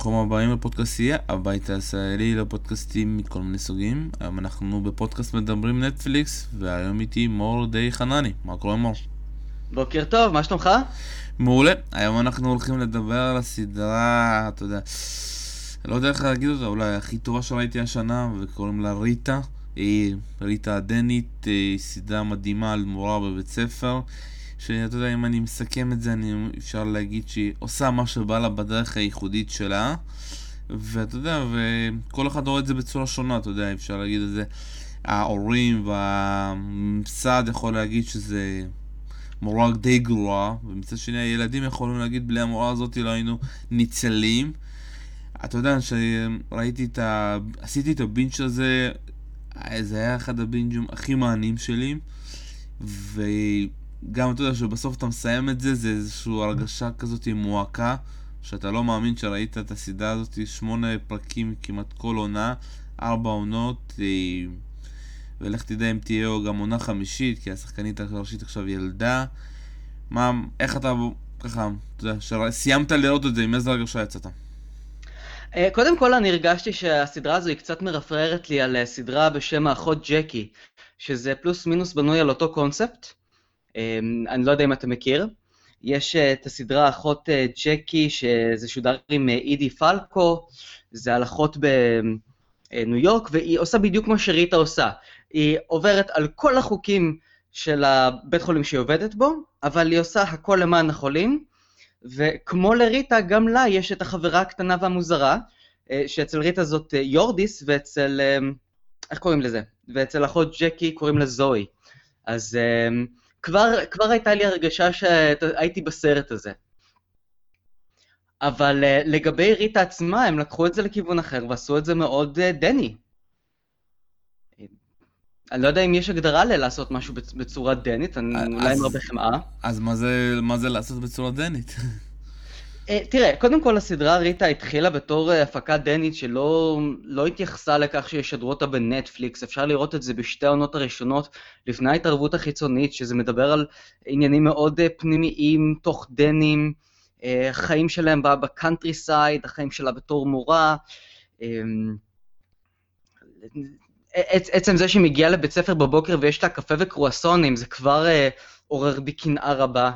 וברוכים הבאים לפודקאסטייה, הבית הישראלי לפודקאסטים מכל מיני סוגים. היום אנחנו בפודקאסט מדברים נטפליקס, והיום איתי מור די חנני. מה קורה מור? בוקר טוב, מה שלומך? מעולה. היום אנחנו הולכים לדבר על הסדרה, אתה יודע, לא יודע איך להגיד אותה, אולי הכי טובה שראיתי השנה, וקוראים לה ריטה. היא ריטה הדנית, היא סדרה מדהימה על מורה בבית ספר. שאתה יודע, אם אני מסכם את זה, אני אפשר להגיד שהיא עושה מה שבא לה בדרך הייחודית שלה. ואתה יודע, וכל אחד רואה את זה בצורה שונה, אתה יודע, אפשר להגיד את זה. ההורים והממסד יכול להגיד שזה מורה די גרועה, ומצד שני הילדים יכולים להגיד בלי המורה הזאת לא היינו ניצלים. אתה יודע, שראיתי את ה... עשיתי את הבינץ' הזה, זה היה אחד הבינג'ים הכי מעניינים שלי, ו... גם אתה יודע שבסוף אתה מסיים את זה, זה איזושהי הרגשה כזאת מועקה, שאתה לא מאמין שראית את הסדרה הזאת, שמונה פרקים כמעט כל עונה, ארבע עונות, אה, ולך תדע אם תהיה גם עונה חמישית, כי השחקנית הראשית עכשיו ילדה. מה, איך אתה, ככה, אתה יודע, שסיימת לראות את זה, עם איזה הרגשה יצאת? אה, קודם כל אני הרגשתי שהסדרה הזו היא קצת מרפררת לי על אה, סדרה בשם האחות ג'קי, שזה פלוס מינוס בנוי על אותו קונספט. אמ, אני לא יודע אם אתה מכיר. יש אה, את הסדרה אחות אה, ג'קי, שזה שודר עם אה, אידי פלקו, זה על אחות בניו יורק, והיא עושה בדיוק כמו שריטה עושה. היא עוברת על כל החוקים של הבית חולים שהיא עובדת בו, אבל היא עושה הכל למען החולים, וכמו לריטה, גם לה יש את החברה הקטנה והמוזרה, שאצל ריטה זאת יורדיס, ואצל... איך קוראים לזה? ואצל אחות ג'קי קוראים לה זוהי. אז כבר, כבר הייתה לי הרגשה שהייתי בסרט הזה. אבל uh, לגבי ריטה עצמה, הם לקחו את זה לכיוון אחר ועשו את זה מאוד uh, דני. אני לא יודע אם יש הגדרה ללעשות משהו בצורה דנית, אני אולי עם הרבה חמאה. אז מה זה, מה זה לעשות בצורה דנית? אה, תראה, קודם כל הסדרה ריטה התחילה בתור אה, הפקה דנית שלא לא התייחסה לכך שישדרו אותה בנטפליקס, אפשר לראות את זה בשתי העונות הראשונות לפני ההתערבות החיצונית, שזה מדבר על עניינים מאוד אה, פנימיים, תוך דנים, החיים שלהם בקאנטרי סייד, החיים שלה בתור מורה. עצם זה שהיא מגיעה לבית ספר בבוקר ויש לה קפה וקרואסונים, זה כבר עורר בי קנאה רבה.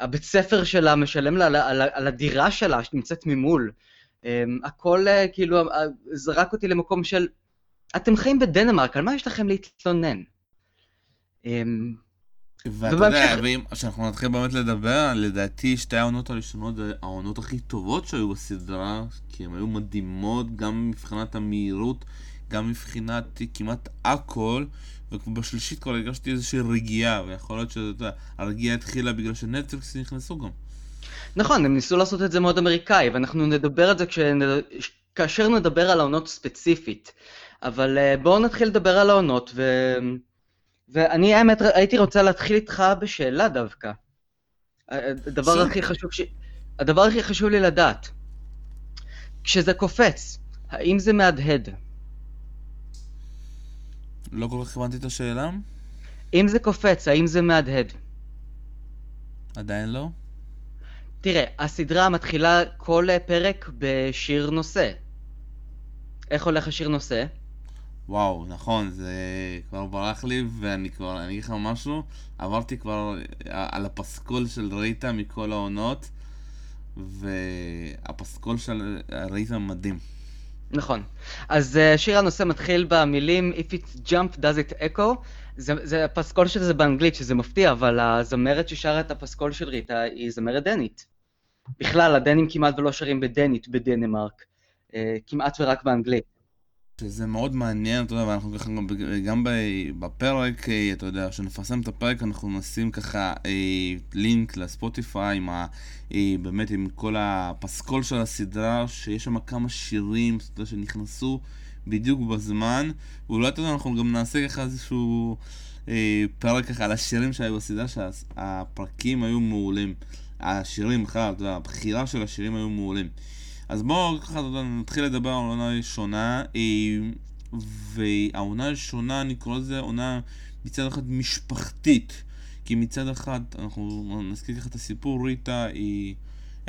הבית ספר שלה משלם לה על, על, על הדירה שלה שנמצאת ממול. Um, הכל uh, כאילו uh, זרק אותי למקום של, אתם חיים בדנמרק, על מה יש לכם להתלונן? Um, ואתה יודע, ואם כשאנחנו נתחיל באמת לדבר, לדעתי שתי העונות הראשונות זה העונות הכי טובות שהיו בסדרה, כי הן היו מדהימות, גם מבחינת המהירות, גם מבחינת כמעט הכל, ובשלישית כבר הרגשתי איזושהי רגיעה, ויכול להיות שהרגיעה התחילה בגלל שנטפליקס נכנסו גם. נכון, הם ניסו לעשות את זה מאוד אמריקאי, ואנחנו נדבר על זה כשנד... כאשר נדבר על העונות ספציפית. אבל uh, בואו נתחיל לדבר על העונות, ו... ואני האמת הייתי רוצה להתחיל איתך בשאלה דווקא. הדבר הכי חשוב ש... הדבר הכי חשוב לי לדעת, כשזה קופץ, האם זה מהדהד? לא כל כך הבנתי את השאלה. אם זה קופץ, האם זה מהדהד? עדיין לא. תראה, הסדרה מתחילה כל פרק בשיר נושא. איך הולך השיר נושא? וואו, נכון, זה כבר ברח לי, ואני כבר, אני אגיד לך משהו, עברתי כבר על הפסקול של ריטה מכל העונות, והפסקול של ריטה מדהים. נכון. אז uh, שיר הנושא מתחיל במילים If it jump does it echo. זה, זה הפסקול של זה באנגלית, שזה מפתיע, אבל הזמרת ששרה את הפסקול של ריטה היא זמרת דנית. בכלל, הדנים כמעט ולא שרים בדנית בדנמרק. Uh, כמעט ורק באנגלית. שזה מאוד מעניין, אתה יודע, ואנחנו ככה גם בפרק, אה, אתה יודע, כשנפרסם את הפרק אנחנו נשים ככה אה, לינק לספוטיפיי עם ה... אה, באמת עם כל הפסקול של הסדרה, שיש שם כמה שירים, אתה יודע, שנכנסו בדיוק בזמן, ואולי אתה יודע, אנחנו גם נעשה ככה איזשהו אה, פרק ככה על השירים שהיו בסדרה, שהפרקים היו מעולים. השירים בכלל, אתה יודע, הבחירה של השירים היו מעולים. אז בואו ככה נתחיל לדבר על העונה הראשונה, אה, והעונה הראשונה, אני קורא לזה עונה מצד אחד משפחתית, כי מצד אחד, אנחנו נזכיר ככה את הסיפור, ריטה היא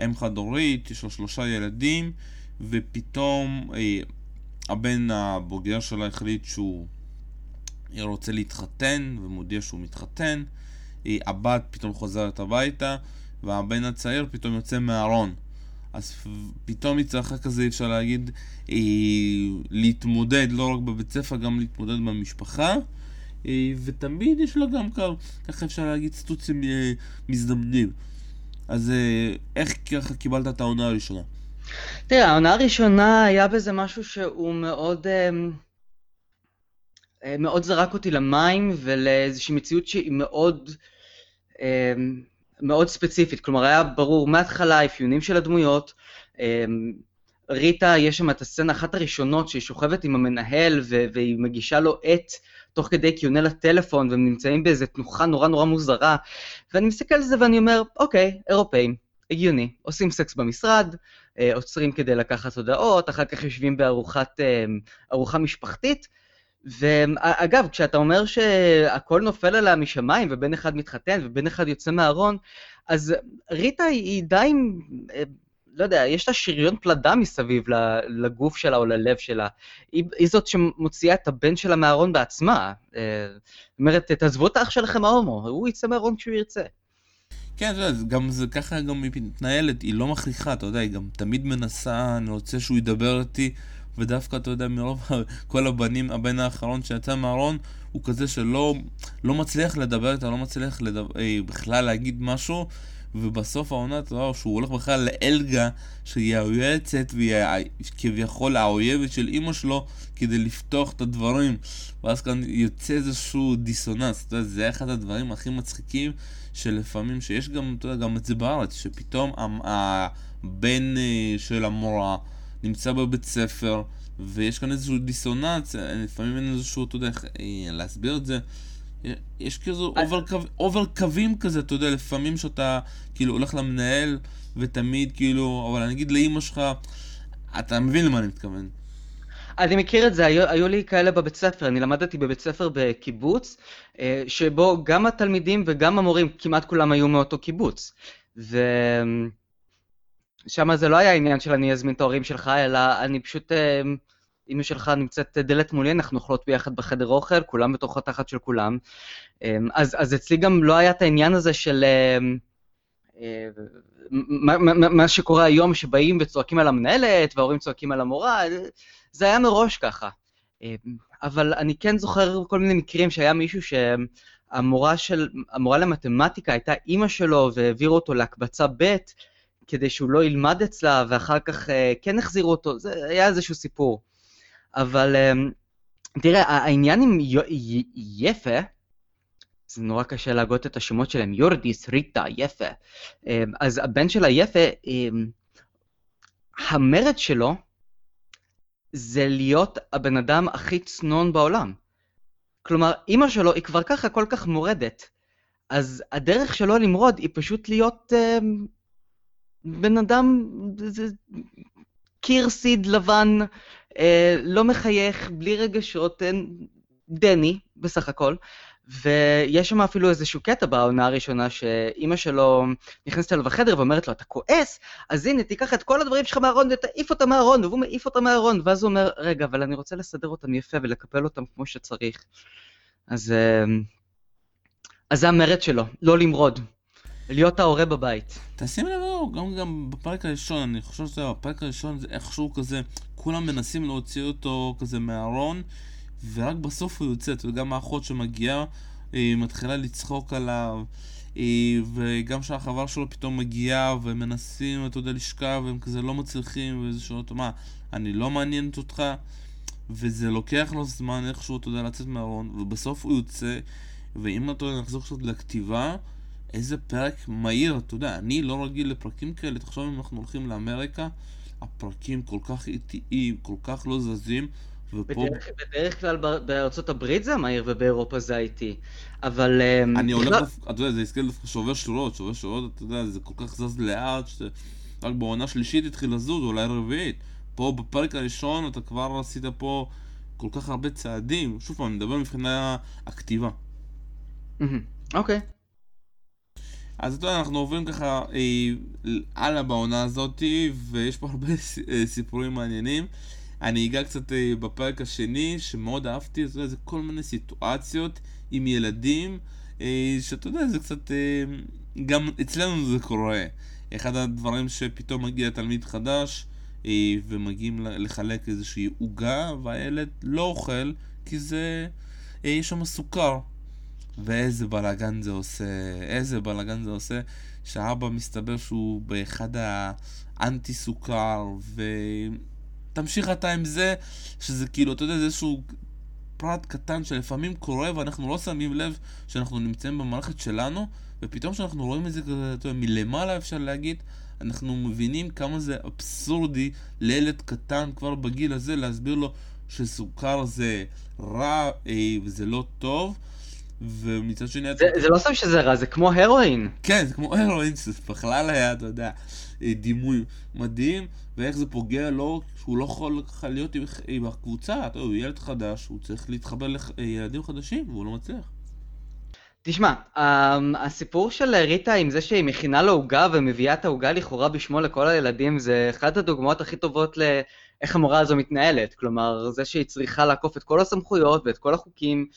אם חד הורית, יש לה שלושה ילדים, ופתאום אה, הבן הבוגר שלה החליט שהוא רוצה להתחתן, ומודיע שהוא מתחתן. אה, הבת פתאום חוזרת הביתה, והבן הצעיר פתאום יוצא מהארון. אז פתאום היא צריכה כזה, אפשר להגיד, אה, להתמודד, לא רק בבית ספר, גם להתמודד במשפחה. אה, ותמיד יש לה גם ככה אפשר להגיד סטוצים אה, מזדמנים. אז אה, איך ככה קיבלת את העונה הראשונה? תראה, העונה הראשונה היה בזה משהו שהוא מאוד... מאוד זרק אותי למים ולאיזושהי מציאות שהיא מאוד מאוד ספציפית, כלומר היה ברור מההתחלה האפיונים של הדמויות, ריטה, יש שם את הסצנה אחת הראשונות שהיא שוכבת עם המנהל והיא מגישה לו עט תוך כדי כי עונה לטלפון והם נמצאים באיזה תנוחה נורא נורא מוזרה. ואני מסתכל על זה ואני אומר, אוקיי, אירופאים, הגיוני, עושים סקס במשרד, אה, עוצרים כדי לקחת הודעות, אחר כך יושבים בארוחה אה, משפחתית ואגב, כשאתה אומר שהכל נופל עליה משמיים ובן אחד מתחתן ובן אחד יוצא מהארון, אז ריטה היא די אה, לא יודע, יש לה שריון פלדה מסביב לגוף שלה או ללב שלה. היא, היא זאת שמוציאה את הבן שלה מהארון בעצמה. זאת אה, אומרת, תעזבו את האח שלכם ההומו, הוא יצא מהארון כשהוא ירצה. כן, אתה יודע, גם זה ככה גם היא מתנהלת, היא לא מכריחה, אתה יודע, היא גם תמיד מנסה, אני רוצה שהוא ידבר איתי, ודווקא, אתה יודע, מרוב כל הבנים, הבן האחרון שיצא מהארון, הוא כזה שלא לא מצליח לדבר איתה, לא מצליח לדבר, אה, בכלל להגיד משהו, ובסוף העונה אתה רואה שהוא הולך בכלל לאלגה שהיא היועצת והיא כביכול האויבת של אימא שלו כדי לפתוח את הדברים. ואז כאן יוצא איזשהו דיסוננס, אתה יודע, זה אחד הדברים הכי מצחיקים שלפעמים, שיש גם, אתה יודע, גם את זה בארץ, שפתאום הבן אה, של המורה נמצא בבית ספר ויש כאן איזשהו דיסוננס, לפעמים אין איזשהו, אתה יודע, איך אה, להסביר את זה יש כאילו אובר קווים כזה, אתה יודע, לפעמים שאתה כאילו הולך למנהל ותמיד כאילו, אבל אני אגיד לאימא שלך, אתה מבין למה אני מתכוון. אני מכיר את זה, היו, היו לי כאלה בבית ספר, אני למדתי בבית ספר בקיבוץ, אה, שבו גם התלמידים וגם המורים, כמעט כולם היו מאותו קיבוץ. ושם זה לא היה עניין של אני אזמין את ההורים שלך, אלא אני פשוט אה, אמא שלך נמצאת דלת מולי, אנחנו אוכלות ביחד בחדר אוכל, כולם בתוך התחת של כולם. אמ, אז, אז אצלי גם לא היה את העניין הזה של... אה, מה, מה, מה שקורה היום, שבאים וצועקים על המנהלת, וההורים צועקים על המורה, זה היה מראש ככה. אבל אני כן זוכר כל מיני מקרים שהיה מישהו שהמורה של, המורה למתמטיקה הייתה אימא שלו והעבירו אותו להקבצה ב' כדי שהוא לא ילמד אצלה, ואחר כך אה, כן החזירו אותו, זה היה איזשהו סיפור. אבל אמ, תראה, העניין עם יפה, זה נורא קשה להגות את השמות שלהם, יורדיס, ריטה, יפה. אמ, אז הבן שלה יפה, המרד שלו זה להיות הבן אדם הכי צנון בעולם. כלומר, אימא שלו היא כבר ככה כל כך מורדת, אז הדרך שלו למרוד היא פשוט להיות בן אדם, קיר סיד לבן, אה, לא מחייך, בלי רגשות, אה, דני בסך הכל. ויש שם אפילו איזשהו קטע בעונה הראשונה שאימא שלו נכנסת אליו לחדר ואומרת לו, אתה כועס? אז הנה, תיקח את כל הדברים שלך מהארון ותעיף אותם מהארון, והוא מעיף אותם מהארון, ואז הוא אומר, רגע, אבל אני רוצה לסדר אותם יפה ולקפל אותם כמו שצריך. אז, אה, אז זה המרד שלו, לא למרוד. להיות ההורה בבית. תשים לב, גם, גם בפרק הראשון, אני חושב שזה בפרק הראשון זה איכשהו כזה, כולם מנסים להוציא אותו כזה מהארון, ורק בסוף הוא יוצא, וגם האחות שמגיעה היא מתחילה לצחוק עליו, היא, וגם שהחבר שלו פתאום מגיעה ומנסים, אתה יודע, לשכב, והם כזה לא מצליחים, וזה שואל אותו, מה, אני לא מעניינת אותך? וזה לוקח לו זמן איכשהו, אתה יודע, לצאת מהארון, ובסוף הוא יוצא, ואם אתה נחזור קצת לכתיבה, איזה פרק מהיר, אתה יודע, אני לא רגיל לפרקים כאלה, תחשוב אם אנחנו הולכים לאמריקה, הפרקים כל כך איטיים, כל כך לא זזים, ופה... בדרך, בדרך כלל בארצות הברית זה מהיר ובאירופה זה איטי, אבל... אמ, אני הולך, אתה יודע, זה הזכיר דווקא שובר שורות, שובר שורות, אתה יודע, זה כל כך זז לאט, שרק בעונה שלישית התחיל לזוז, אולי רביעית. פה בפרק הראשון אתה כבר עשית פה כל כך הרבה צעדים, שוב פעם, אני מדבר מבחינה הכתיבה. אוקיי. אז אתה יודע, אנחנו עוברים ככה אה, הלאה בעונה הזאתי, ויש פה הרבה אה, סיפורים מעניינים. אני אגע קצת אה, בפרק השני, שמאוד אהבתי, זה, זה כל מיני סיטואציות עם ילדים, אה, שאתה יודע, זה קצת... אה, גם אצלנו זה קורה. אחד הדברים שפתאום מגיע תלמיד חדש, אה, ומגיעים לחלק איזושהי עוגה, והילד לא אוכל, כי זה... אה, יש שם סוכר. ואיזה בלאגן זה עושה, איזה בלאגן זה עושה, שהאבא מסתבר שהוא באחד האנטי סוכר, ותמשיך אתה עם זה, שזה כאילו, אתה יודע, זה איזשהו פרט קטן שלפעמים קורה ואנחנו לא שמים לב שאנחנו נמצאים במערכת שלנו, ופתאום כשאנחנו רואים את זה כזה, אתה יודע, מלמעלה אפשר להגיד, אנחנו מבינים כמה זה אבסורדי לילד קטן כבר בגיל הזה להסביר לו שסוכר זה רע אה, וזה לא טוב. ומצד שני... זה, אתה... זה לא סתם שזה רע, זה כמו הרואין. כן, זה כמו הרואין, שזה בכלל היה, אתה יודע, אה, דימוי מדהים, ואיך זה פוגע לו, שהוא לא יכול ככה להיות עם, עם הקבוצה, אתה יודע, הוא ילד חדש, הוא צריך להתחבר לילדים חדשים, והוא לא מצליח. תשמע, אמ, הסיפור של ריטה עם זה שהיא מכינה לו עוגה ומביאה את העוגה לכאורה בשמו לכל הילדים, זה אחת הדוגמאות הכי טובות לאיך המורה הזו מתנהלת. כלומר, זה שהיא צריכה לעקוף את כל הסמכויות ואת כל החוקים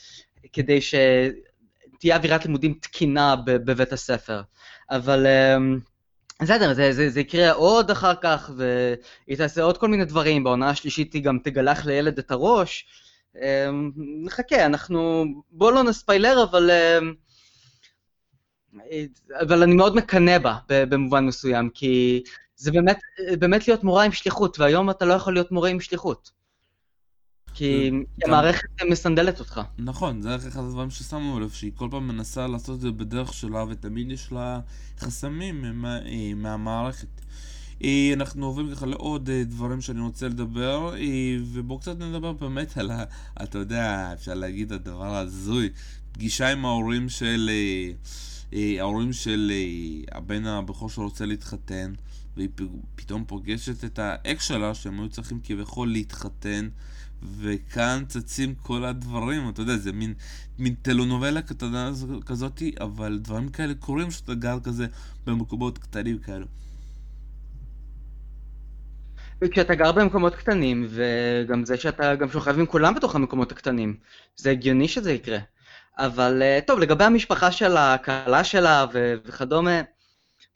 כדי שתהיה אווירת לימודים תקינה בבית הספר. אבל אמ, בסדר, זה, זה, זה יקרה עוד אחר כך, והיא תעשה עוד כל מיני דברים, בעונה השלישית היא גם תגלח לילד את הראש. אמ, נחכה, אנחנו... בואו לא נספיילר, אבל... אמ, אבל אני מאוד מקנא בה במובן מסוים, כי זה באמת, באמת להיות מורה עם שליחות, והיום אתה לא יכול להיות מורה עם שליחות. כי המערכת מסנדלת אותך. נכון, זה אחד הדברים ששמנו לב, שהיא כל פעם מנסה לעשות את זה בדרך שלה, ותמיד יש לה חסמים אה, מהמערכת. אה, אנחנו עוברים ככה לעוד אה, דברים שאני רוצה לדבר, ובואו קצת נדבר באמת על ה... אתה יודע, אפשר להגיד הדבר ההזוי, פגישה עם ההורים של... ההורים של הבן הבכור שרוצה להתחתן, והיא פתאום פוגשת את האקס שלה, שהם היו צריכים כביכול להתחתן. וכאן צצים כל הדברים, אתה יודע, זה מין, מין טלונובלה קטנה כזאתי, אבל דברים כאלה קורים שאתה גר כזה במקומות קטנים כאלו. וכשאתה גר במקומות קטנים, וגם זה שאתה גם שוכב עם כולם בתוך המקומות הקטנים, זה הגיוני שזה יקרה. אבל אה, טוב, לגבי המשפחה של הכלה שלה וכדומה,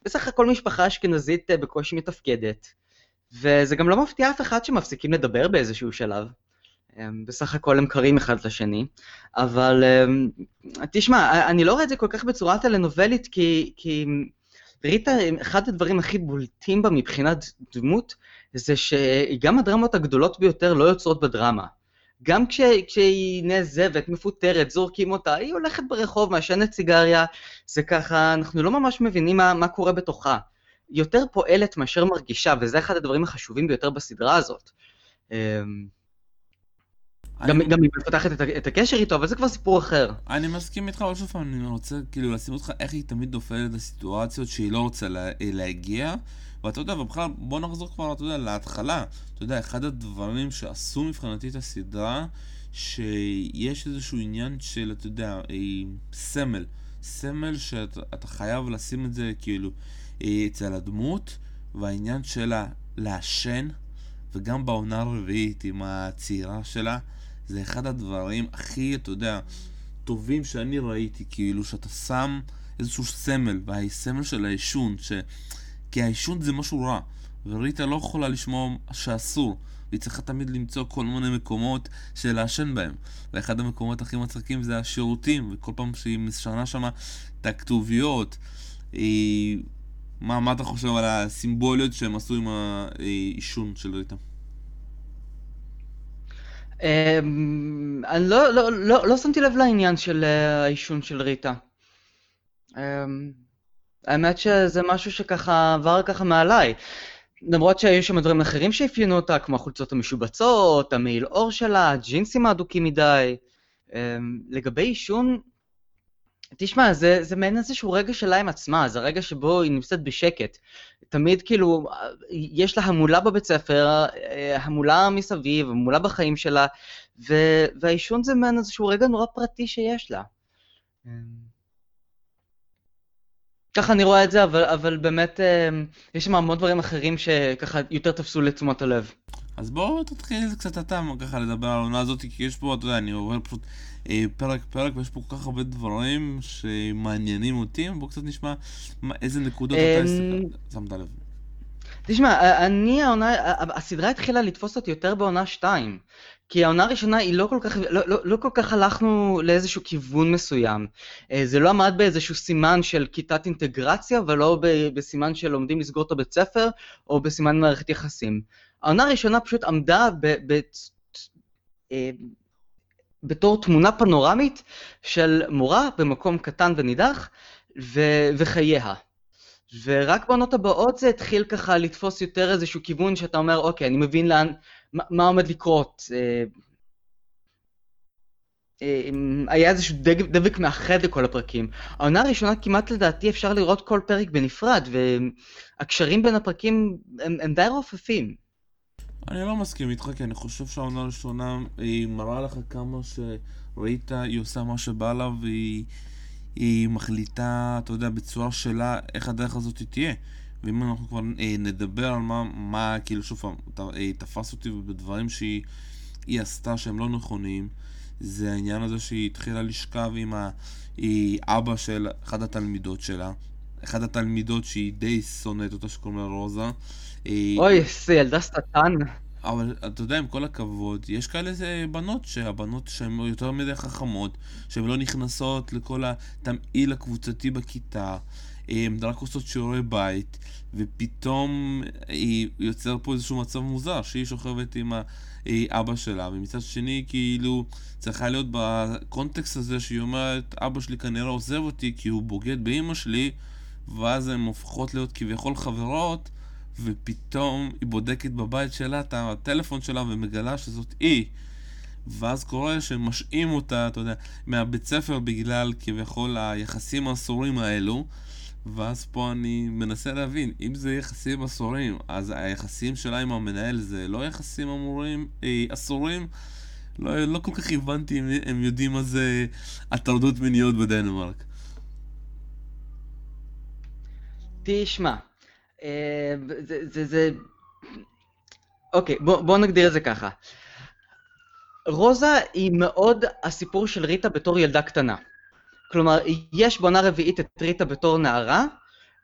בסך הכל משפחה אשכנזית אה, בקושי מתפקדת. וזה גם לא מפתיע אף אחד שמפסיקים לדבר באיזשהו שלב. בסך הכל הם קרים אחד לשני, אבל תשמע, אני לא רואה את זה כל כך בצורה טלנובלית, כי, כי ריטה, אחד הדברים הכי בולטים בה מבחינת דמות, זה שגם הדרמות הגדולות ביותר לא יוצרות בדרמה. גם כש, כשהיא נעזבת, מפוטרת, זורקים אותה, היא הולכת ברחוב, מעשנת סיגריה, זה ככה, אנחנו לא ממש מבינים מה, מה קורה בתוכה. יותר פועלת מאשר מרגישה, וזה אחד הדברים החשובים ביותר בסדרה הזאת. גם, גם היא מפתחת את, את הקשר איתו, אבל זה כבר סיפור אחר. אני מסכים איתך, אבל שוב אני רוצה כאילו לשים אותך איך היא תמיד נופלת לסיטואציות שהיא לא רוצה לה, להגיע. ואתה יודע, ובכלל, בוא נחזור כבר, אתה יודע, להתחלה. אתה יודע, אחד הדברים שעשו מבחינתי את הסדרה, שיש איזשהו עניין של, אתה יודע, אה, סמל. סמל שאתה חייב לשים את זה, כאילו, אה, אצל הדמות, והעניין שלה לעשן, וגם בעונה הרביעית עם הצעירה שלה. זה אחד הדברים הכי, אתה יודע, טובים שאני ראיתי, כאילו, שאתה שם איזשהו סמל, והסמל של העישון, ש... כי העישון זה משהו רע, וריטה לא יכולה לשמוע שאסור, והיא צריכה תמיד למצוא כל מיני מקומות של לעשן בהם. ואחד המקומות הכי מצחיקים זה השירותים, וכל פעם שהיא משנה שם את הכתוביות, היא... מה, מה אתה חושב על הסימבוליות שהם עשו עם העישון של ריטה? אמ, אני לא, לא, לא, לא שמתי לב לעניין של אה, העישון של ריטה. אמ, האמת שזה משהו שככה עבר ככה מעליי. למרות שהיו שם דברים אחרים שאפיינו אותה, כמו החולצות המשובצות, המעיל אור שלה, הג'ינסים האדוקים מדי. אמ, לגבי עישון, תשמע, זה, זה מעין איזשהו רגע שלה עם עצמה, זה רגע שבו היא נמצאת בשקט. תמיד כאילו, יש לה המולה בבית ספר, המולה מסביב, המולה בחיים שלה, ו, והעישון זה מעין איזשהו רגע נורא פרטי שיש לה. ככה אני רואה את זה, אבל, אבל באמת אה, יש שם המון דברים אחרים שככה יותר תפסו לתשומת הלב. אז בואו תתחיל קצת אתה ככה לדבר על העונה הזאת, כי יש פה, אתה יודע, אני עובר פשוט אה, פרק פרק, ויש פה כל כך הרבה דברים שמעניינים אותי, בואו קצת נשמע מה, איזה נקודות אתה אמ, שמת לב. תשמע, אני העונה, הסדרה התחילה לתפוס אותי יותר בעונה 2. כי העונה הראשונה היא לא כל כך, לא, לא, לא כל כך הלכנו לאיזשהו כיוון מסוים. אה, זה לא עמד באיזשהו סימן של כיתת אינטגרציה, ולא בסימן של לומדים לסגור את הבית ספר, או בסימן מערכת יחסים. העונה הראשונה פשוט עמדה ב... ב אה, בתור תמונה פנורמית של מורה במקום קטן ונידח, ו, וחייה. ורק בעונות הבאות זה התחיל ככה לתפוס יותר איזשהו כיוון שאתה אומר, אוקיי, אני מבין לאן, מה, מה עומד לקרות. אה, אה, היה איזשהו דבק, דבק מאחד לכל הפרקים. העונה הראשונה כמעט לדעתי אפשר לראות כל פרק בנפרד, והקשרים בין הפרקים הם, הם די רופפים. אני לא מסכים איתך, כי אני חושב שהעונה הראשונה היא מראה לך כמה שראית, היא עושה מה שבא לה, והיא... היא מחליטה, אתה יודע, בצורה שלה, איך הדרך הזאת תהיה. ואם אנחנו כבר אה, נדבר על מה, מה, כאילו, שוב פעם, אה, תפס אותי בדברים שהיא עשתה שהם לא נכונים, זה העניין הזה שהיא התחילה לשכב עם האבא של אחת התלמידות שלה. אחת התלמידות שהיא די שונאת אותה, שקוראים לה רוזה. אה, אוי, איזה ילדה שטן. אבל אתה יודע, עם כל הכבוד, יש כאלה בנות שהבנות שהן יותר מדי חכמות, שהן לא נכנסות לכל התמעיל הקבוצתי בכיתה, הן רק עושות שיעורי בית, ופתאום היא יוצר פה איזשהו מצב מוזר, שהיא שוכבת עם אבא שלה, ומצד שני, כאילו, צריכה להיות בקונטקסט הזה שהיא אומרת, אבא שלי כנראה עוזב אותי כי הוא בוגד באימא שלי, ואז הן הופכות להיות כביכול חברות, ופתאום היא בודקת בבית שלה את הטלפון שלה ומגלה שזאת היא. ואז קורה שמשעים אותה, אתה יודע, מהבית ספר בגלל כביכול היחסים האסורים האלו. ואז פה אני מנסה להבין, אם זה יחסים אסורים, אז היחסים שלה עם המנהל זה לא יחסים אמורים, אה, אסורים? לא, לא כל כך הבנתי אם הם יודעים מה זה הטרדות מיניות בדנמרק. תשמע, זה, זה, זה... אוקיי, בוא, בוא נגדיר את זה ככה. רוזה היא מאוד הסיפור של ריטה בתור ילדה קטנה. כלומר, יש בעונה רביעית את ריטה בתור נערה,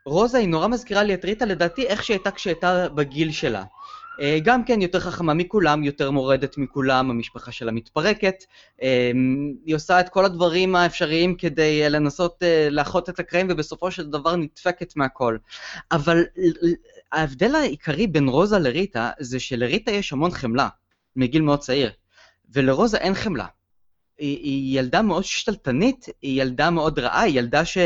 רוזה היא נורא מזכירה לי את ריטה לדעתי איך שהייתה כשהייתה בגיל שלה. אה, גם כן יותר חכמה מכולם, יותר מורדת מכולם, המשפחה שלה מתפרקת, אה, היא עושה את כל הדברים האפשריים כדי אה, לנסות לאחות את הקרעים ובסופו של דבר נדפקת מהכל. אבל ההבדל העיקרי בין רוזה לריטה זה שלריטה יש המון חמלה, מגיל מאוד צעיר, ולרוזה אין חמלה. היא, ילדה מאוד שתלטנית, היא ילדה מאוד רעה, היא ילדה ש...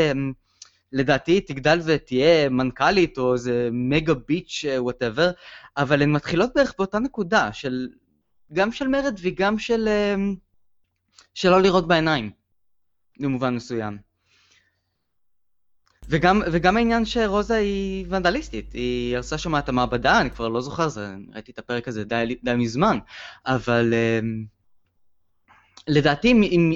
לדעתי תגדל ותהיה מנכ"לית או איזה mega bitch whatever, אבל הן מתחילות בערך באותה נקודה, של, גם של מרד וגם של, אמ, של לא לראות בעיניים, במובן מסוים. וגם, וגם העניין שרוזה היא ונדליסטית, היא הרסה שם את המעבדה, אני כבר לא זוכר, זה, ראיתי את הפרק הזה די, די מזמן, אבל אמ, לדעתי אם,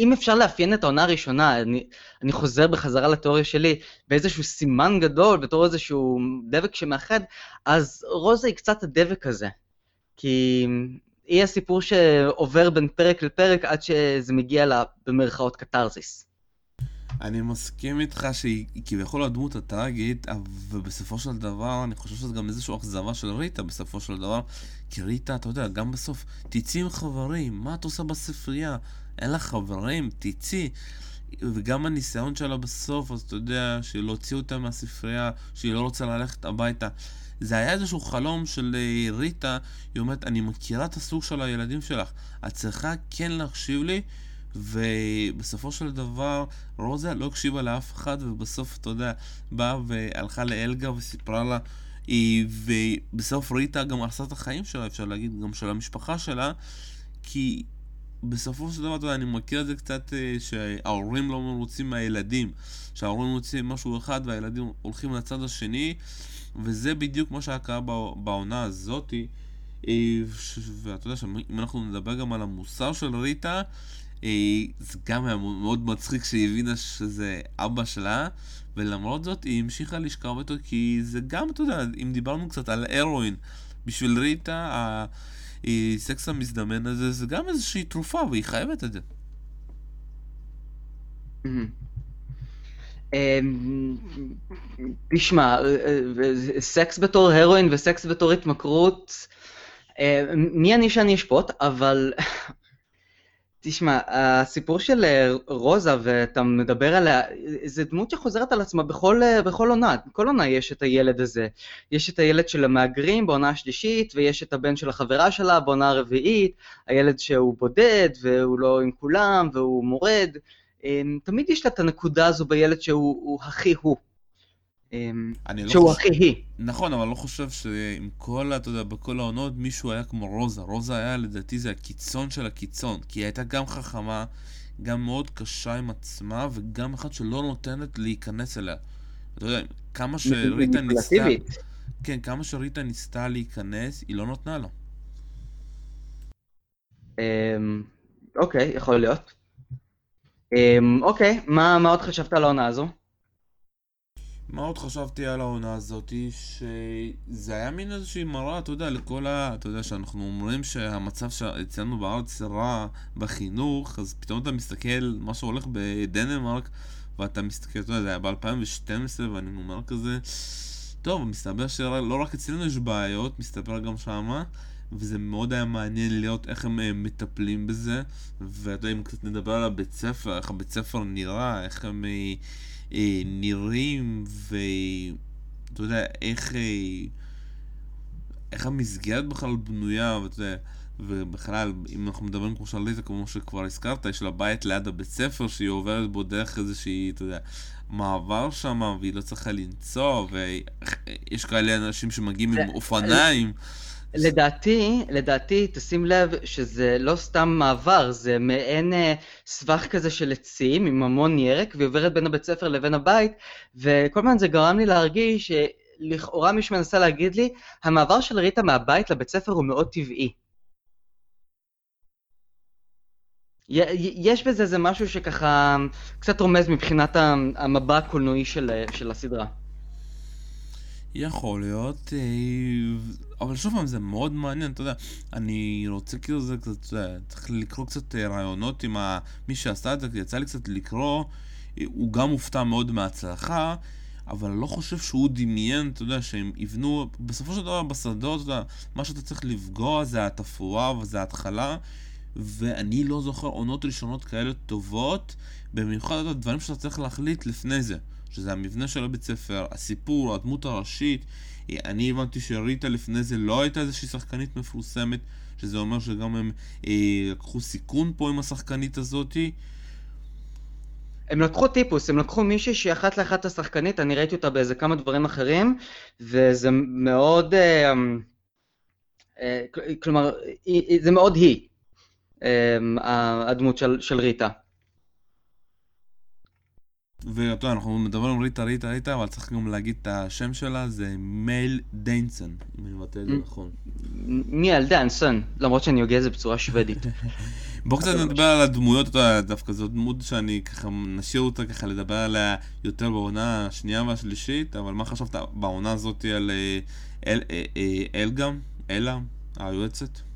אם אפשר לאפיין את העונה הראשונה, אני, אני חוזר בחזרה לתיאוריה שלי, באיזשהו סימן גדול, בתור איזשהו דבק שמאחד, אז רוזה היא קצת הדבק הזה. כי היא הסיפור שעובר בין פרק לפרק עד שזה מגיע לה, במרכאות, קתרזיס. אני מסכים איתך שהיא כביכול הדמות הטראגית, ובסופו של דבר אני חושב שזה גם איזושהי אכזבה של ריטה בסופו של דבר, כי ריטה, אתה יודע, גם בסוף, תצאי עם חברים, מה את עושה בספרייה? אין לה חברים, תצאי. וגם הניסיון שלה בסוף, אז אתה יודע, שהיא להוציא אותה מהספרייה, שהיא לא רוצה ללכת הביתה. זה היה איזשהו חלום של אה, ריטה, היא אומרת, אני מכירה את הסוג של הילדים שלך, את צריכה כן להקשיב לי, ובסופו של דבר רוזה לא הקשיבה לאף אחד, ובסוף, אתה יודע, באה והלכה לאלגה וסיפרה לה, ובסוף ריטה גם הרסה את החיים שלה, אפשר להגיד, גם של המשפחה שלה, כי בסופו של דבר, אתה יודע, אני מכיר את זה קצת אה, שההורים לא מרוצים מהילדים, שההורים רוצים משהו אחד והילדים הולכים לצד השני, וזה בדיוק מה שהיה קרה בעונה הזאתי. אה, ואתה יודע שאם אנחנו נדבר גם על המוסר של ריטה, זה גם היה מאוד מצחיק שהיא הבינה שזה אבא שלה, ולמרות זאת היא המשיכה לשכב אותו, כי זה גם, אתה יודע, אם דיברנו קצת על הרואין, בשביל ריטה, הסקס המזדמן הזה, זה גם איזושהי תרופה, והיא חייבת את זה. אמ, תשמע, סקס בתור הרואין וסקס בתור התמכרות, אה, מי אני שאני אשפוט, אבל תשמע, הסיפור של אה, רוזה, ואתה מדבר עליה, זה דמות שחוזרת על עצמה בכל, אה, בכל עונה. בכל עונה יש את הילד הזה. יש את הילד של המהגרים בעונה השלישית, ויש את הבן של החברה שלה בעונה הרביעית, הילד שהוא בודד, והוא לא עם כולם, והוא מורד. אמ, תמיד יש לה את הנקודה הזו בילד שהוא הכי הוא. אמ, לא שהוא לא הכי היא. נכון, אבל לא חושב שעם כל, אתה יודע, בכל העונות מישהו היה כמו רוזה. רוזה היה, לדעתי, זה הקיצון של הקיצון. כי היא הייתה גם חכמה, גם מאוד קשה עם עצמה, וגם אחת שלא נותנת להיכנס אליה. אתה יודע, כמה שריטה ניסתה... כן, כמה שריטה ניסתה להיכנס, היא לא נתנה לה. אמ, אוקיי, יכול להיות. אוקיי, מה עוד חשבת על העונה הזו? מה עוד חשבתי על העונה הזאתי? שזה היה מין איזושהי מראה, אתה יודע, לכל ה... אתה יודע, שאנחנו אומרים שהמצב שאצלנו בארץ רע בחינוך, אז פתאום אתה מסתכל מה שהולך בדנמרק, ואתה מסתכל, אתה יודע, זה היה ב-2012, ואני אומר כזה... טוב, מסתבר שלא רק אצלנו יש בעיות, מסתבר גם שמה, וזה מאוד היה מעניין לראות איך הם אה, מטפלים בזה, ואתה יודע, אם קצת נדבר על הבית ספר, איך הבית ספר נראה, איך הם... אה, אה, נראים, ואתה יודע, איך, אה, איך המסגרת בכלל בנויה, ואתה יודע, ובכלל, אם אנחנו מדברים כמו שליטה, כמו שכבר הזכרת, יש לה בית ליד הבית ספר שהיא עוברת בו דרך איזושהי, אתה יודע, מעבר שם, והיא לא צריכה לנסוע, ויש כאלה אנשים שמגיעים עם אופניים. לדעתי, לדעתי, תשים לב שזה לא סתם מעבר, זה מעין אה, סבך כזה של עצים עם המון ירק, והיא עוברת בין הבית ספר לבין הבית, וכל הזמן זה גרם לי להרגיש שלכאורה מישהו מנסה להגיד לי, המעבר של ריטה מהבית לבית ספר הוא מאוד טבעי. יש בזה איזה משהו שככה קצת רומז מבחינת המבע הקולנועי של, של הסדרה. יכול להיות, אה, אבל שוב פעם, זה מאוד מעניין, אתה יודע, אני רוצה כאילו זה קצת, אתה יודע, צריך לקרוא קצת אה, רעיונות עם. מי שעשה את זה, יצא לי קצת לקרוא, אה, הוא גם מופתע מאוד מההצלחה, אבל לא חושב שהוא דמיין, אתה יודע, שהם יבנו, בסופו של דבר בשדות, אתה יודע, מה שאתה צריך לפגוע זה התפאורה וזה ההתחלה, ואני לא זוכר עונות ראשונות כאלה טובות, במיוחד את הדברים שאתה צריך להחליט לפני זה. שזה המבנה של הבית ספר, הסיפור, הדמות הראשית. אני הבנתי שריטה לפני זה לא הייתה איזושהי שחקנית מפורסמת, שזה אומר שגם הם אה, לקחו סיכון פה עם השחקנית הזאתי. הם לקחו טיפוס, הם לקחו מישהי שהיא אחת לאחת השחקנית, אני ראיתי אותה באיזה כמה דברים אחרים, וזה מאוד, אה, אה, כלומר, זה מאוד היא, אה, הדמות של, של ריטה. ואתה יודע, אנחנו מדברים על ריטה, ריטה, ריטה, אבל צריך גם להגיד את השם שלה, זה מייל דיינסון, אם אני מבטא את זה נכון. מייל דיינסון, למרות שאני הוגה את זה בצורה שוודית. בוא קצת נדבר על הדמויות, אתה יודע, דווקא זו דמות שאני ככה, נשאיר אותה ככה לדבר עליה יותר בעונה השנייה והשלישית, אבל מה חשבת בעונה הזאת על אה, אה, אה, אלגם, אלה, היועצת?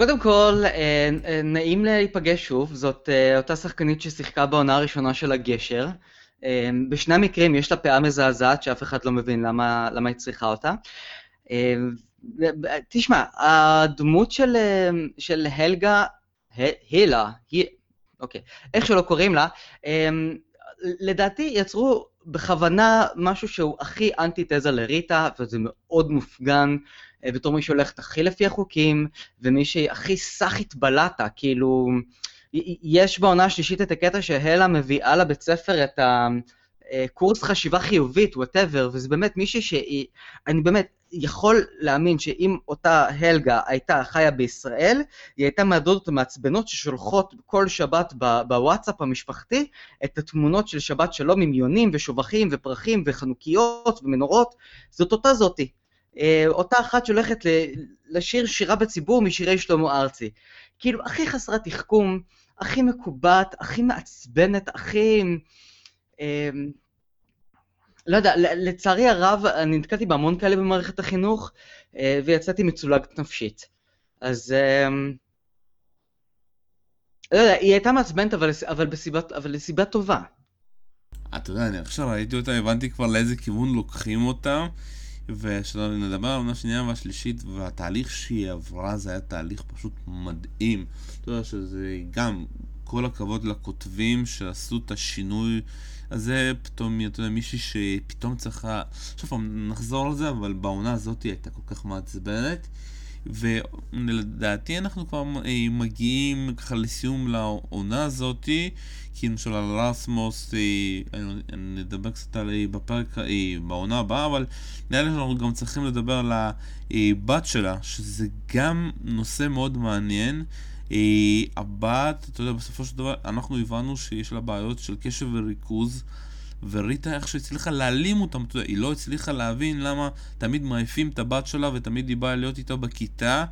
קודם כל, אה, אה, נעים להיפגש שוב, זאת אה, אותה שחקנית ששיחקה בעונה הראשונה של הגשר. בשני המקרים יש לה פאה מזעזעת שאף אחד לא מבין למה, למה היא צריכה אותה. תשמע, הדמות של, של הלגה, הילה, היא, אוקיי, איך שלא קוראים לה, לדעתי יצרו בכוונה משהו שהוא הכי אנטי-תזה לריטה, וזה מאוד מופגן. אה, בתור מי שהולכת הכי לפי החוקים, ומי שהכי סאחית בלטה, כאילו... יש בעונה השלישית את הקטע שהלה מביאה לבית ספר את הקורס אה, חשיבה חיובית, whatever, וזה באמת מישהי שהיא... אני באמת יכול להאמין שאם אותה הלגה הייתה חיה בישראל, היא הייתה מהדודות המעצבנות ששולחות כל שבת בוואטסאפ המשפחתי את התמונות של שבת שלום עם יונים ושובחים ופרחים וחנוכיות ומנורות, זאת אותה זאתי. אה, אותה אחת שהולכת לשיר שירה בציבור משירי שלמה ארצי. כאילו הכי חסרת תחכום, הכי מקובעת, הכי מעצבנת, הכי... אה, לא יודע, לצערי הרב, אני נתקלתי בהמון כאלה במערכת החינוך, אה, ויצאתי מצולגת נפשית. אז... לא יודע, היא הייתה מעצבנת, אבל, אבל, בסיבת, אבל לסיבה טובה. אתה יודע, אני עכשיו ראיתי אותה, הבנתי כבר לאיזה כיוון לוקחים אותה, ושנדבר על העונה השנייה והשלישית, והתהליך שהיא עברה זה היה תהליך פשוט מדהים. אתה יודע שזה גם, כל הכבוד לכותבים שעשו את השינוי הזה, פתאום, אתה יודע, מישהי שפתאום צריכה... פעם, נחזור על זה, אבל בעונה הזאת היא הייתה כל כך מעצבנת. ולדעתי אנחנו כבר אה, מגיעים ככה לסיום לעונה הזאתי, כי למשל על רסמוס אה, נדבר קצת על אה, בפרק, בעונה הבאה, אבל נראה לי שאנחנו גם צריכים לדבר על הבת שלה, שזה גם נושא מאוד מעניין. הבת, אתה יודע, בסופו של דבר אנחנו הבנו שיש לה בעיות של קשב וריכוז. וריטה איך שהצליחה להעלים אותם, אתה יודע, היא לא הצליחה להבין למה תמיד מעיפים את הבת שלה ותמיד היא באה להיות איתה בכיתה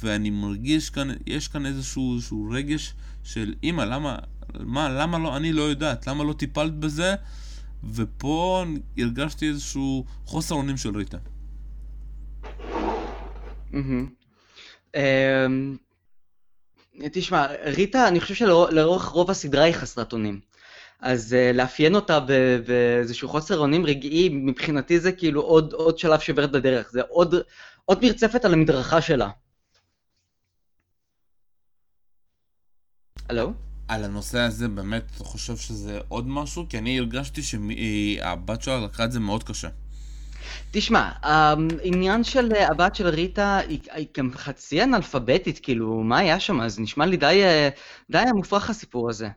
ואני מרגיש כאן, יש כאן איזשהו, רגש של אמא, למה, מה, למה לא, אני לא יודעת, למה לא טיפלת בזה? ופה הרגשתי איזשהו חוסר אונים של ריטה. אמ, תשמע, ריטה, אני חושב שלאורך רוב הסדרה היא חסרת אונים. אז uh, לאפיין אותה באיזשהו חוסר אונים רגעי, מבחינתי זה כאילו עוד, עוד שלב שעוברת בדרך, זה עוד, עוד מרצפת על המדרכה שלה. הלו? על הנושא הזה באמת חושב שזה עוד משהו? כי אני הרגשתי שהבת שלה לקחה את זה מאוד קשה. תשמע, העניין של הבת של ריטה היא, היא גם חצי אנאלפביתית, כאילו, מה היה שם? אז נשמע לי די, אה, די מופרך הסיפור הזה.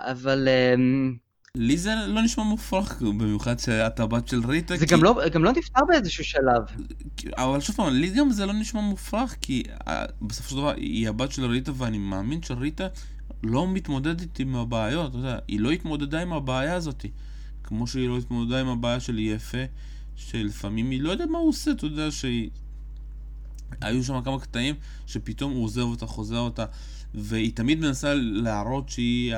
אבל... אמ, לי זה לא נשמע מופרך, במיוחד שאת הבת של ריטה. זה כי... גם, לא, גם לא נפתר באיזשהו שלב. אבל שוב פעם, לי גם זה לא נשמע מופרך, כי אה, בסופו של דבר היא הבת של ריטה, ואני מאמין שריטה לא מתמודדת עם הבעיות, אתה יודע, היא לא התמודדה עם הבעיה הזאת. כמו שהיא לא התמודדה עם הבעיה של יפה, שלפעמים היא לא יודעת מה הוא עושה, אתה יודע, שהיא... היו שם כמה קטעים שפתאום הוא עוזב אותה, חוזר אותה, והיא תמיד מנסה להראות שהיא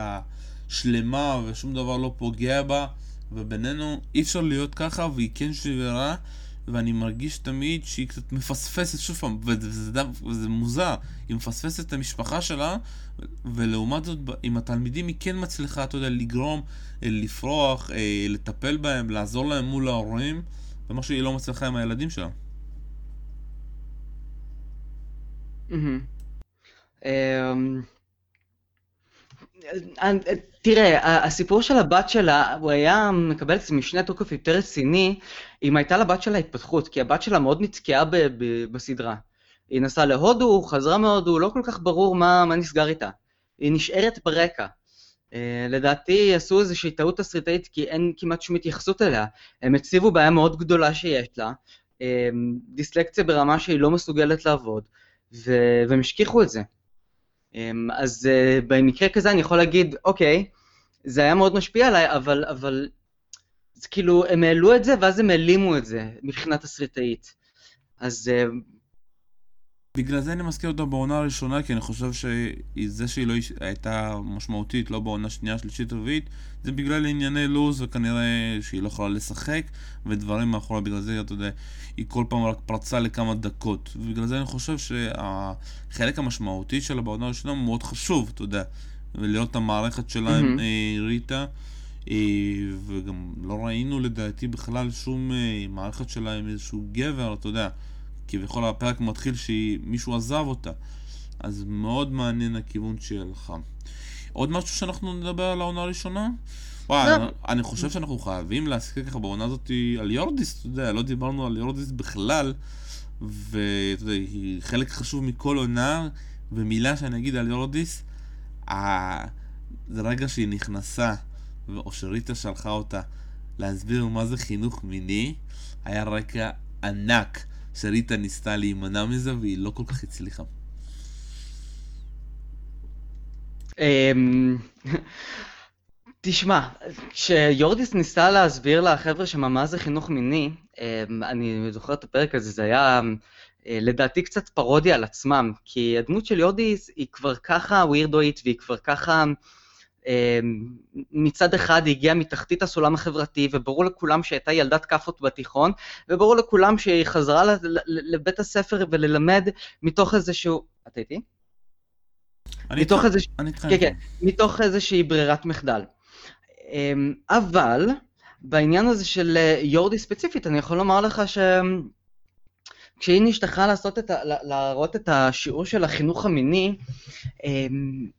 השלמה ושום דבר לא פוגע בה, ובינינו אי אפשר להיות ככה, והיא כן שברה, ואני מרגיש תמיד שהיא קצת מפספסת, שוב פעם, וזה, וזה, וזה מוזר, היא מפספסת את המשפחה שלה, ולעומת זאת עם התלמידים היא כן מצליחה, אתה יודע, לגרום, אה, לפרוח, אה, לטפל בהם, לעזור להם מול ההורים, ומה שהיא לא מצליחה עם הילדים שלה. אמ, תראה, הסיפור של הבת שלה, הוא היה מקבל איזה משנה תוקף יותר רציני אם הייתה לבת שלה התפתחות, כי הבת שלה מאוד נתקעה בסדרה. היא נסעה להודו, חזרה מהודו, לא כל כך ברור מה, מה נסגר איתה. היא נשארת ברקע. Uh, לדעתי עשו איזושהי טעות תסריטאית כי אין כמעט שום התייחסות אליה. הם הציבו בעיה מאוד גדולה שיש לה, uh, דיסלקציה ברמה שהיא לא מסוגלת לעבוד, ו- והם השכיחו את זה. אמ, אז אה, במקרה כזה אני יכול להגיד, אוקיי, זה היה מאוד משפיע עליי, אבל, אבל זה כאילו, הם העלו את זה ואז הם העלימו את זה מבחינה תסריטאית. אז... אה, בגלל זה אני מזכיר אותה בעונה הראשונה, כי אני חושב שזה שהיא לא הייתה משמעותית, לא בעונה שנייה, שלישית, רביעית, זה בגלל ענייני לו"ז, וכנראה שהיא לא יכולה לשחק, ודברים מאחורי, בגלל זה, אתה יודע, היא כל פעם רק פרצה לכמה דקות. ובגלל זה אני חושב שהחלק המשמעותי שלה בעונה הראשונה הוא מאוד חשוב, אתה יודע, ולראות את המערכת שלה עם mm-hmm. ריטה. אה, וגם לא ראינו לדעתי בכלל שום אה, מערכת שלה עם איזשהו גבר, אתה יודע, כביכול הפרק מתחיל שמישהו עזב אותה. אז מאוד מעניין הכיוון הלכה. עוד משהו שאנחנו נדבר על העונה הראשונה? וואי, לא. אני, אני חושב שאנחנו חייבים להזכיר ככה בעונה הזאת על יורדיס, אתה יודע, לא דיברנו על יורדיס בכלל, ואתה יודע, היא חלק חשוב מכל עונה, ומילה שאני אגיד על יורדיס, זה רגע שהיא נכנסה, או שריטה שלחה אותה להסביר מה זה חינוך מיני, היה רקע ענק שריטה ניסתה להימנע מזה והיא לא כל כך הצליחה. אמ, תשמע, כשיורדיס ניסה להסביר לחבר'ה שמה מה זה חינוך מיני, אמ, אני זוכר את הפרק הזה, זה היה אה, לדעתי קצת פרודיה על עצמם, כי הדמות של יורדיס היא כבר ככה ווירדואית והיא כבר ככה... אמ, מצד אחד היא הגיעה מתחתית הסולם החברתי, וברור לכולם שהייתה ילדת כאפות בתיכון, וברור לכולם שהיא חזרה לבית הספר וללמד מתוך איזשהו... אתה איתי? מתוך איזה... אני איתך. כן, כן, מתוך איזושהי ברירת מחדל. אמ, אבל בעניין הזה של אה, יורדי ספציפית, אני יכול לומר לך ש... כשהיא נשתכה לעשות את ה... להראות את השיעור של החינוך המיני, אמ,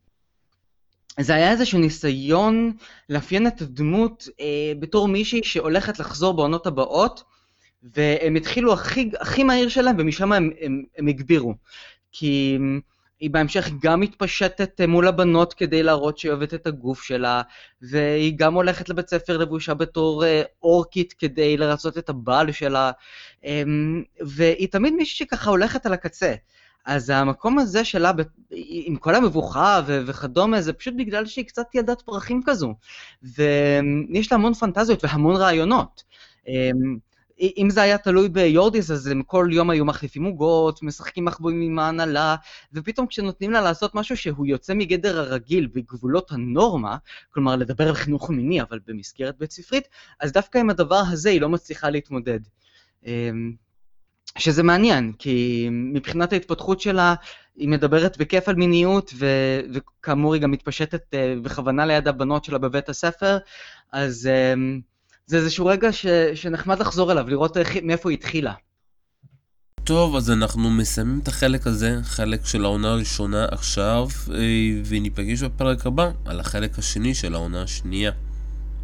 זה היה איזשהו ניסיון לאפיין את הדמות אה, בתור מישהי שהולכת לחזור בעונות הבאות, והם התחילו הכי, הכי מהיר שלהם, ומשם הם, הם, הם הגבירו. כי היא בהמשך גם מתפשטת אה, מול הבנות כדי להראות שהיא אוהבת את הגוף שלה, והיא גם הולכת לבית ספר לבושה בתור אה, אורקית כדי לרצות את הבעל שלה, והיא תמיד מישהי שככה הולכת על הקצה. אז המקום הזה שלה, עם כל המבוכה וכדומה, זה פשוט בגלל שהיא קצת ילדת פרחים כזו. ויש לה המון פנטזיות והמון רעיונות. אמ, אם זה היה תלוי ביורדיס, אז הם כל יום היו מחליפים עוגות, משחקים מחבואים עם ההנהלה, ופתאום כשנותנים לה לעשות משהו שהוא יוצא מגדר הרגיל בגבולות הנורמה, כלומר לדבר על חינוך מיני אבל במסגרת בית ספרית, אז דווקא עם הדבר הזה היא לא מצליחה להתמודד. שזה מעניין, כי מבחינת ההתפתחות שלה, היא מדברת בכיף על מיניות, ו- וכאמור היא גם מתפשטת uh, בכוונה ליד הבנות שלה בבית הספר, אז um, זה איזשהו רגע ש- שנחמד לחזור אליו, לראות איך, מאיפה היא התחילה. טוב, אז אנחנו מסיימים את החלק הזה, חלק של העונה הראשונה עכשיו, אה, וניפגש בפרק הבא על החלק השני של העונה השנייה.